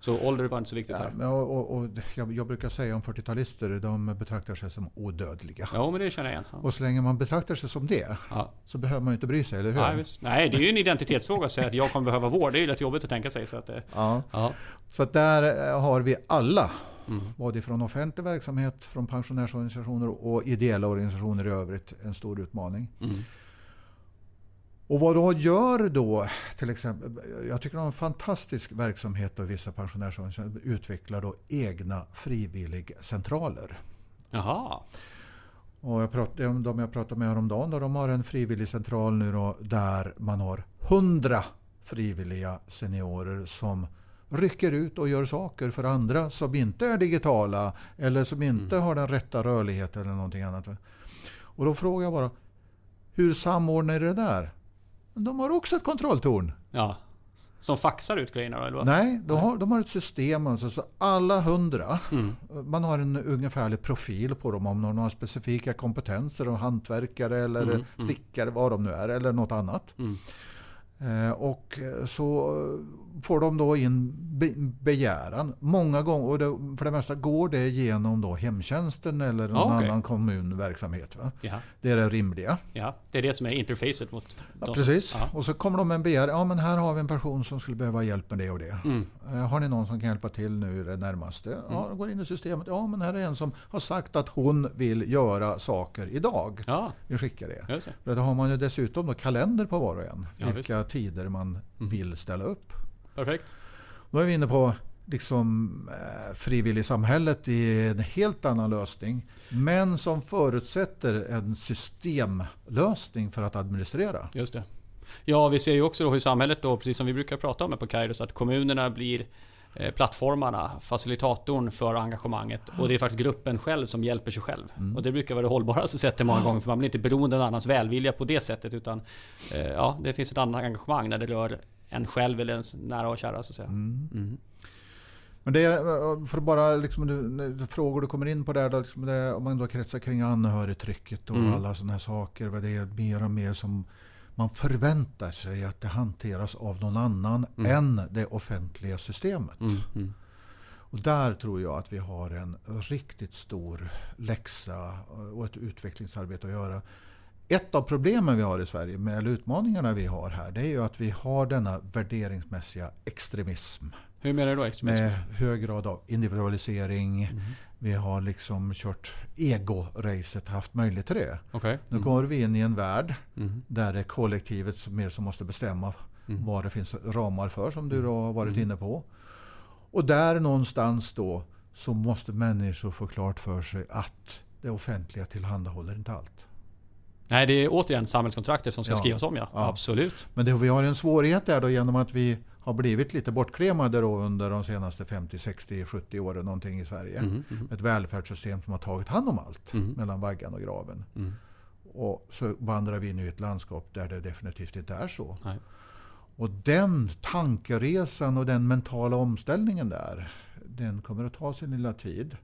[SPEAKER 1] Så ålder var inte så viktigt
[SPEAKER 2] Ja,
[SPEAKER 1] här?
[SPEAKER 2] och, och, och jag, jag brukar säga om 40-talister, de betraktar sig som odödliga.
[SPEAKER 1] Ja, men det känner jag igen. Ja.
[SPEAKER 2] Och så länge man betraktar sig som det
[SPEAKER 1] Ja.
[SPEAKER 2] så behöver man inte bry sig, eller hur?
[SPEAKER 1] Nej. Nej, det är ju en identitetsfråga att säga att jag kommer behöva vård. Det är ju lätt jobbigt att tänka sig. Så att, det-
[SPEAKER 2] Ja.
[SPEAKER 1] ja.
[SPEAKER 2] Så att där eh, har vi alla,
[SPEAKER 1] Mm.
[SPEAKER 2] både från offentlig verksamhet, från pensionärsorganisationer och ideella organisationer i övrigt, en stor utmaning.
[SPEAKER 1] Mm.
[SPEAKER 2] Och vad då gör då till exempel, jag tycker de har en fantastisk verksamhet och vissa pensionärsorganisationer utvecklar då egna frivilligcentraler.
[SPEAKER 1] Jaha.
[SPEAKER 2] Och jag prat, de de jag pratade med häromdagen, då, de har en frivilligcentral nu då, där man har 100 frivilliga seniorer som rycker ut och gör saker för andra som inte är digitala eller som inte har den rätta rörligheten eller någonting annat. Och då frågar jag bara, hur samordnar ni det där? De har också ett kontrolltorn.
[SPEAKER 1] Ja. Som faxar ut grejerna eller vad?
[SPEAKER 2] Nej, de har, de har ett system. Alltså, så alla hundra,
[SPEAKER 1] Mm.
[SPEAKER 2] man har en ungefärlig profil på dem om de har specifika kompetenser och hantverkare eller
[SPEAKER 1] Mm, mm.
[SPEAKER 2] stickare, vad de nu är, eller något annat.
[SPEAKER 1] Mm.
[SPEAKER 2] Eh, och så får de då in be- begäran. Många gånger, och det, för det mesta går det genom då hemtjänsten eller någon
[SPEAKER 1] okej.
[SPEAKER 2] annan kommunverksamhet. Va?
[SPEAKER 1] Ja.
[SPEAKER 2] Det är det rimliga.
[SPEAKER 1] ja, det är det som är interfacet mot...
[SPEAKER 2] Ja, precis.
[SPEAKER 1] Ja.
[SPEAKER 2] Och så kommer de med en begäran. Ja, men här har vi en person som skulle behöva hjälp med det och det.
[SPEAKER 1] Mm.
[SPEAKER 2] Eh, Har ni någon som kan hjälpa till nu i det närmaste? Ja, de går in i systemet. Ja, men här är en som har sagt att hon vill göra saker idag.
[SPEAKER 1] Ja,
[SPEAKER 2] Vi skickar det.
[SPEAKER 1] just det.
[SPEAKER 2] För då har man ju dessutom då kalender på var och en.
[SPEAKER 1] Ja,
[SPEAKER 2] vilka tider man vill ställa upp.
[SPEAKER 1] Perfekt.
[SPEAKER 2] Då är vi inne på liksom, eh, frivilligsamhället i en helt annan lösning. Men som förutsätter en systemlösning för att administrera.
[SPEAKER 1] Just det. Ja, vi ser ju också då hur samhället då, precis som vi brukar prata om på Kairos, att kommunerna blir eh, plattformarna, facilitatorn för engagemanget. Och det är faktiskt gruppen själv som hjälper sig själv. Och det brukar vara det hållbaraste sättet många gånger, för man blir inte beroende av annans välvilja på det sättet. Utan eh, ja, det finns ett annat engagemang när det rör en själv eller ens nära och kära så att säga. Mm.
[SPEAKER 2] Men det är, för bara liksom, du, frågor du kommer in på där, då, liksom det, om man då kretsar kring anhörigtrycket och
[SPEAKER 1] Mm.
[SPEAKER 2] alla sådana här saker. Vad det är mer och mer som man förväntar sig att det hanteras av någon annan
[SPEAKER 1] Mm.
[SPEAKER 2] än det offentliga systemet.
[SPEAKER 1] Mm. Mm.
[SPEAKER 2] Och där tror jag att vi har en riktigt stor läxa och ett utvecklingsarbete att göra. Ett av problemen vi har i Sverige, med, eller utmaningarna vi har här, det är ju att vi har denna värderingsmässiga extremism.
[SPEAKER 1] Hur menar du då extremism?
[SPEAKER 2] Med hög grad av individualisering.
[SPEAKER 1] Mm.
[SPEAKER 2] Vi har liksom kört ego-racet, haft möjlighet till det.
[SPEAKER 1] Okej.
[SPEAKER 2] Nu
[SPEAKER 1] Mm.
[SPEAKER 2] går vi in i en värld
[SPEAKER 1] Mm.
[SPEAKER 2] där det är kollektivet som mer som måste bestämma
[SPEAKER 1] Mm.
[SPEAKER 2] vad det finns ramar för, som du då har varit
[SPEAKER 1] Mm.
[SPEAKER 2] inne på. Och där någonstans då så måste människor få klart för sig att det offentliga tillhandahåller inte allt.
[SPEAKER 1] Nej, det är återigen samhällskontraktet som ska
[SPEAKER 2] Ja.
[SPEAKER 1] skrivas om ja.
[SPEAKER 2] Ja.
[SPEAKER 1] Absolut.
[SPEAKER 2] Men det, vi har en svårighet där då genom att vi har blivit lite bortklemade då under de senaste 50, 60, 70 åren någonting i Sverige.
[SPEAKER 1] Mm, mm,
[SPEAKER 2] Ett välfärdssystem som har tagit hand om allt
[SPEAKER 1] Mm.
[SPEAKER 2] mellan vaggan och graven.
[SPEAKER 1] mm.
[SPEAKER 2] Och så vandrar vi in i ett landskap där det definitivt inte är så.
[SPEAKER 1] Nej.
[SPEAKER 2] Och den tankeresan och den mentala omställningen där, den kommer att ta sin lilla tid.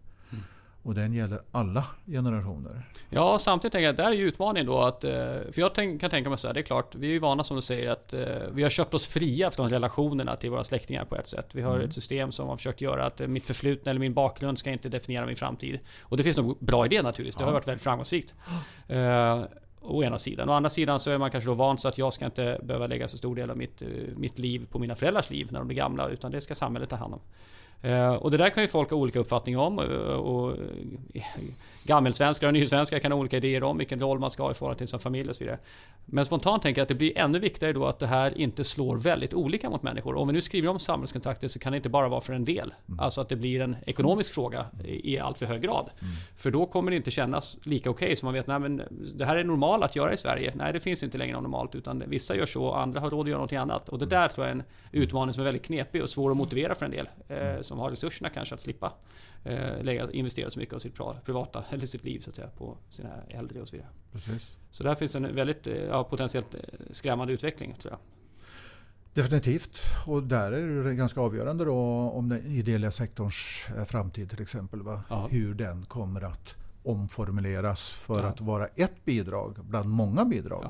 [SPEAKER 2] Och den gäller alla generationer.
[SPEAKER 1] Ja, samtidigt tänker jag att där är ju utmaningen då att... eh, För jag kan tänka mig så här, det är klart, vi är ju vana som du säger att eh, vi har köpt oss fria från relationerna till våra släktingar på ett sätt. Vi har
[SPEAKER 2] Mm.
[SPEAKER 1] ett system som har försökt göra att eh, mitt förflutna eller min bakgrund ska inte definiera min framtid. Och det finns nog bra idé naturligtvis, det har
[SPEAKER 2] Ja.
[SPEAKER 1] varit väldigt framgångsrikt. Eh, Å ena sidan. Å andra sidan så är man kanske då van så att jag ska inte behöva lägga så stor del av mitt, mitt liv på mina föräldrars liv när de blir gamla, utan det ska samhället ta hand om. Eh, Och det där kan ju folk ha olika uppfattningar om. eh, Och eh, gammelsvenskar och nysvenskar kan ha olika idéer om vilken roll man ska ha i förhållande till sin familj och så vidare. Men spontant tänker jag att det blir ännu viktigare då att det här inte slår väldigt olika mot människor. Om vi nu skriver om samhällskontraktet så kan det inte bara vara för en del. Alltså att det blir en ekonomisk fråga i allt för hög grad. För då kommer det inte kännas lika okej som man vet, nej men det här är normalt att göra i Sverige. Nej, det finns inte längre något normalt utan vissa gör så och andra har råd att göra något annat. Och det där tror jag är en utmaning som är väldigt knepig och svår att motivera för en del. Som har resurserna kanske att slippa eh, lägga, investera så mycket av sitt privata, eller sitt liv så att säga, på sina äldre och så vidare.
[SPEAKER 2] Precis.
[SPEAKER 1] Så där finns en väldigt eh, ja, potentiellt eh, skrämmande utveckling tror jag.
[SPEAKER 2] Definitivt. Och där är det ganska avgörande då om den ideella sektorns eh, framtid till exempel. Va?
[SPEAKER 1] Ja.
[SPEAKER 2] Hur den kommer att omformuleras för
[SPEAKER 1] Ja.
[SPEAKER 2] att vara ett bidrag bland många bidrag.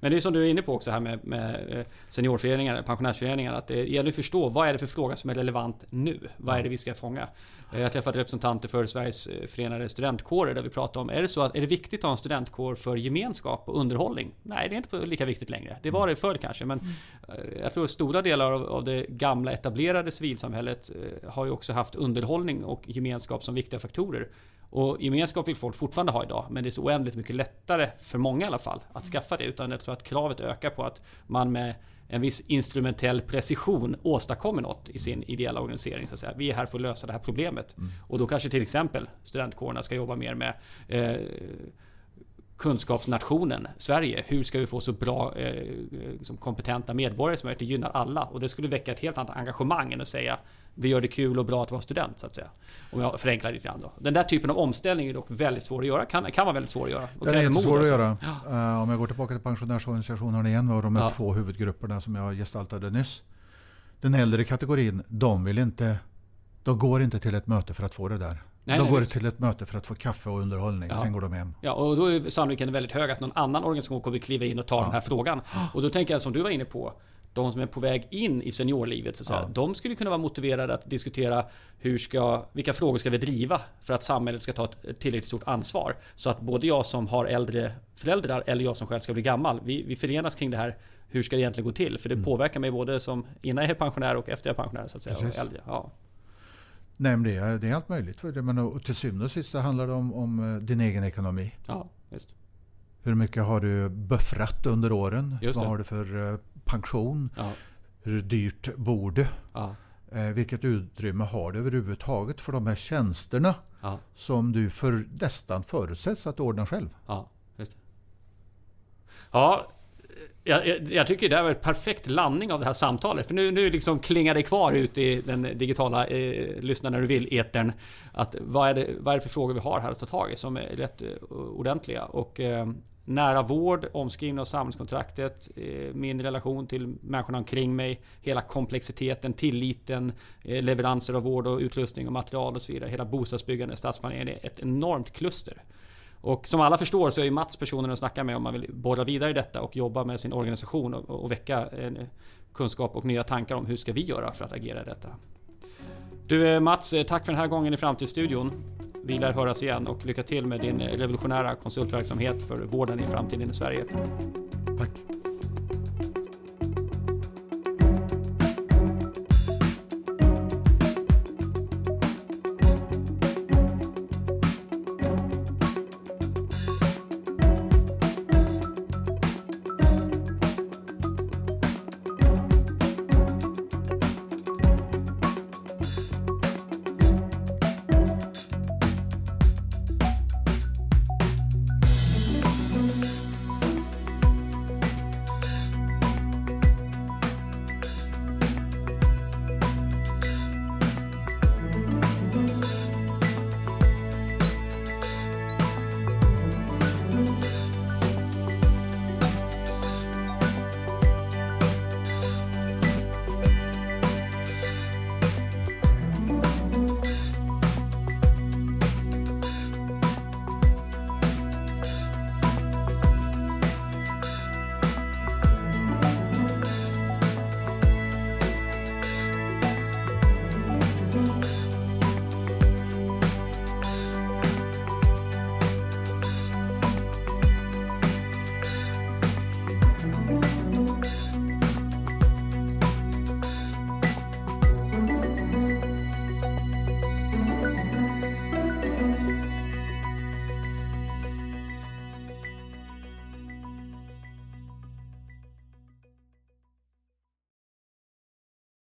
[SPEAKER 1] Men det är som du är inne på också här med, med eh, seniorföreningar, pensionärsföreningar. Att det gäller att förstå vad är det för fråga som är relevant nu? Vad är det vi ska fånga? Eh, Jag träffade representanter för Sveriges eh, förenade studentkårer där vi pratade om, är det så att är det viktigt att ha en studentkår för gemenskap och underhållning? Nej, det är inte lika viktigt längre. Det var det förr kanske, men eh, jag tror att stora delar av, av det gamla etablerade civilsamhället har ju också haft underhållning och gemenskap som viktiga faktorer. Och gemenskap vill folk fortfarande ha idag, men det är så oändligt mycket lättare, för många i alla fall, att skaffa det. Utan jag tror att kravet ökar på att man med en viss instrumentell precision åstadkommer något i sin ideella organisering. Så att säga. Vi är här för att lösa det här problemet. Och då kanske till exempel studentkårerna ska jobba mer med eh, kunskapsnationen Sverige. Hur ska vi få så bra eh, som kompetenta medborgare som möjligt? Det gynnar alla. Och det skulle väcka ett helt annat engagemang än att säga vi gör det kul och bra att vara student så att säga. Om jag förenklar lite grann då. Den där typen av omställning är dock väldigt svår att göra. Kan, kan vara väldigt svår att göra. Och
[SPEAKER 2] Den är jättesvår att
[SPEAKER 1] alltså.
[SPEAKER 2] göra. Eh, om jag går tillbaka till pensionärsorganisationerna igen och de här
[SPEAKER 1] Ja.
[SPEAKER 2] två huvudgrupperna som jag gestaltade nyss. Den äldre kategorin, de vill inte de går inte till ett möte för att få det där.
[SPEAKER 1] Nej,
[SPEAKER 2] de
[SPEAKER 1] nej,
[SPEAKER 2] går
[SPEAKER 1] visst.
[SPEAKER 2] till ett möte för att få kaffe och underhållning.
[SPEAKER 1] Ja.
[SPEAKER 2] Sen går de hem.
[SPEAKER 1] Ja, och då är sannolikheten väldigt hög att någon annan organisation kommer kliva in och ta
[SPEAKER 2] Ja.
[SPEAKER 1] den här frågan. Och då tänker jag som du var inne på, de som är på väg in i seniorlivet, så att säga,
[SPEAKER 2] Ja.
[SPEAKER 1] de skulle kunna vara motiverade att diskutera hur ska, vilka frågor ska vi driva för att samhället ska ta ett tillräckligt stort ansvar. Så att både jag som har äldre föräldrar eller jag som själv ska bli gammal, vi, vi förenas kring det här. Hur ska det egentligen gå till? För det påverkar mig både som innan jag är pensionär och efter jag är pensionär. Så att säga, och äldre. Ja.
[SPEAKER 2] Nej, men det, är, det är allt möjligt. För det. Men och till syvende och sist så handlar det om, om eh, din egen ekonomi.
[SPEAKER 1] ja, just.
[SPEAKER 2] Hur mycket har du buffrat under åren?
[SPEAKER 1] Just
[SPEAKER 2] Vad
[SPEAKER 1] det.
[SPEAKER 2] har du för eh, pension?
[SPEAKER 1] Ja,
[SPEAKER 2] Hur dyrt bor du?
[SPEAKER 1] ja,
[SPEAKER 2] Eh, vilket utrymme har du överhuvudtaget för de här tjänsterna
[SPEAKER 1] ja,
[SPEAKER 2] som du för, nästan förutsätts att ordna själv?
[SPEAKER 1] ja, just det. Ja, jag, jag, jag tycker det här var en perfekt landning av det här samtalet. För nu, nu liksom klingar det kvar ut i den digitala eh, lyssna när du vill etern. Att vad är, det, vad är det för frågor vi har här att ta tag i som är rätt eh, ordentliga. Och eh, nära vård, omskrivning av samhällskontraktet, eh, min relation till människorna omkring mig, hela komplexiteten, tilliten, eh, leveranser av vård och utrustning och material och så vidare. Hela bostadsbyggande, stadsplanering, det är ett enormt kluster. Och som alla förstår så är ju Mats personen att snacka med om man vill borra vidare i detta och jobba med sin organisation och, och väcka en kunskap och nya tankar om hur ska vi göra för att agera i detta. Du eh, Mats, eh, tack för den här gången i Framtidsstudion. Vi lär höras igen och lycka till med din eh, revolutionära konsultverksamhet för vården i framtiden i Sverige.
[SPEAKER 2] Tack.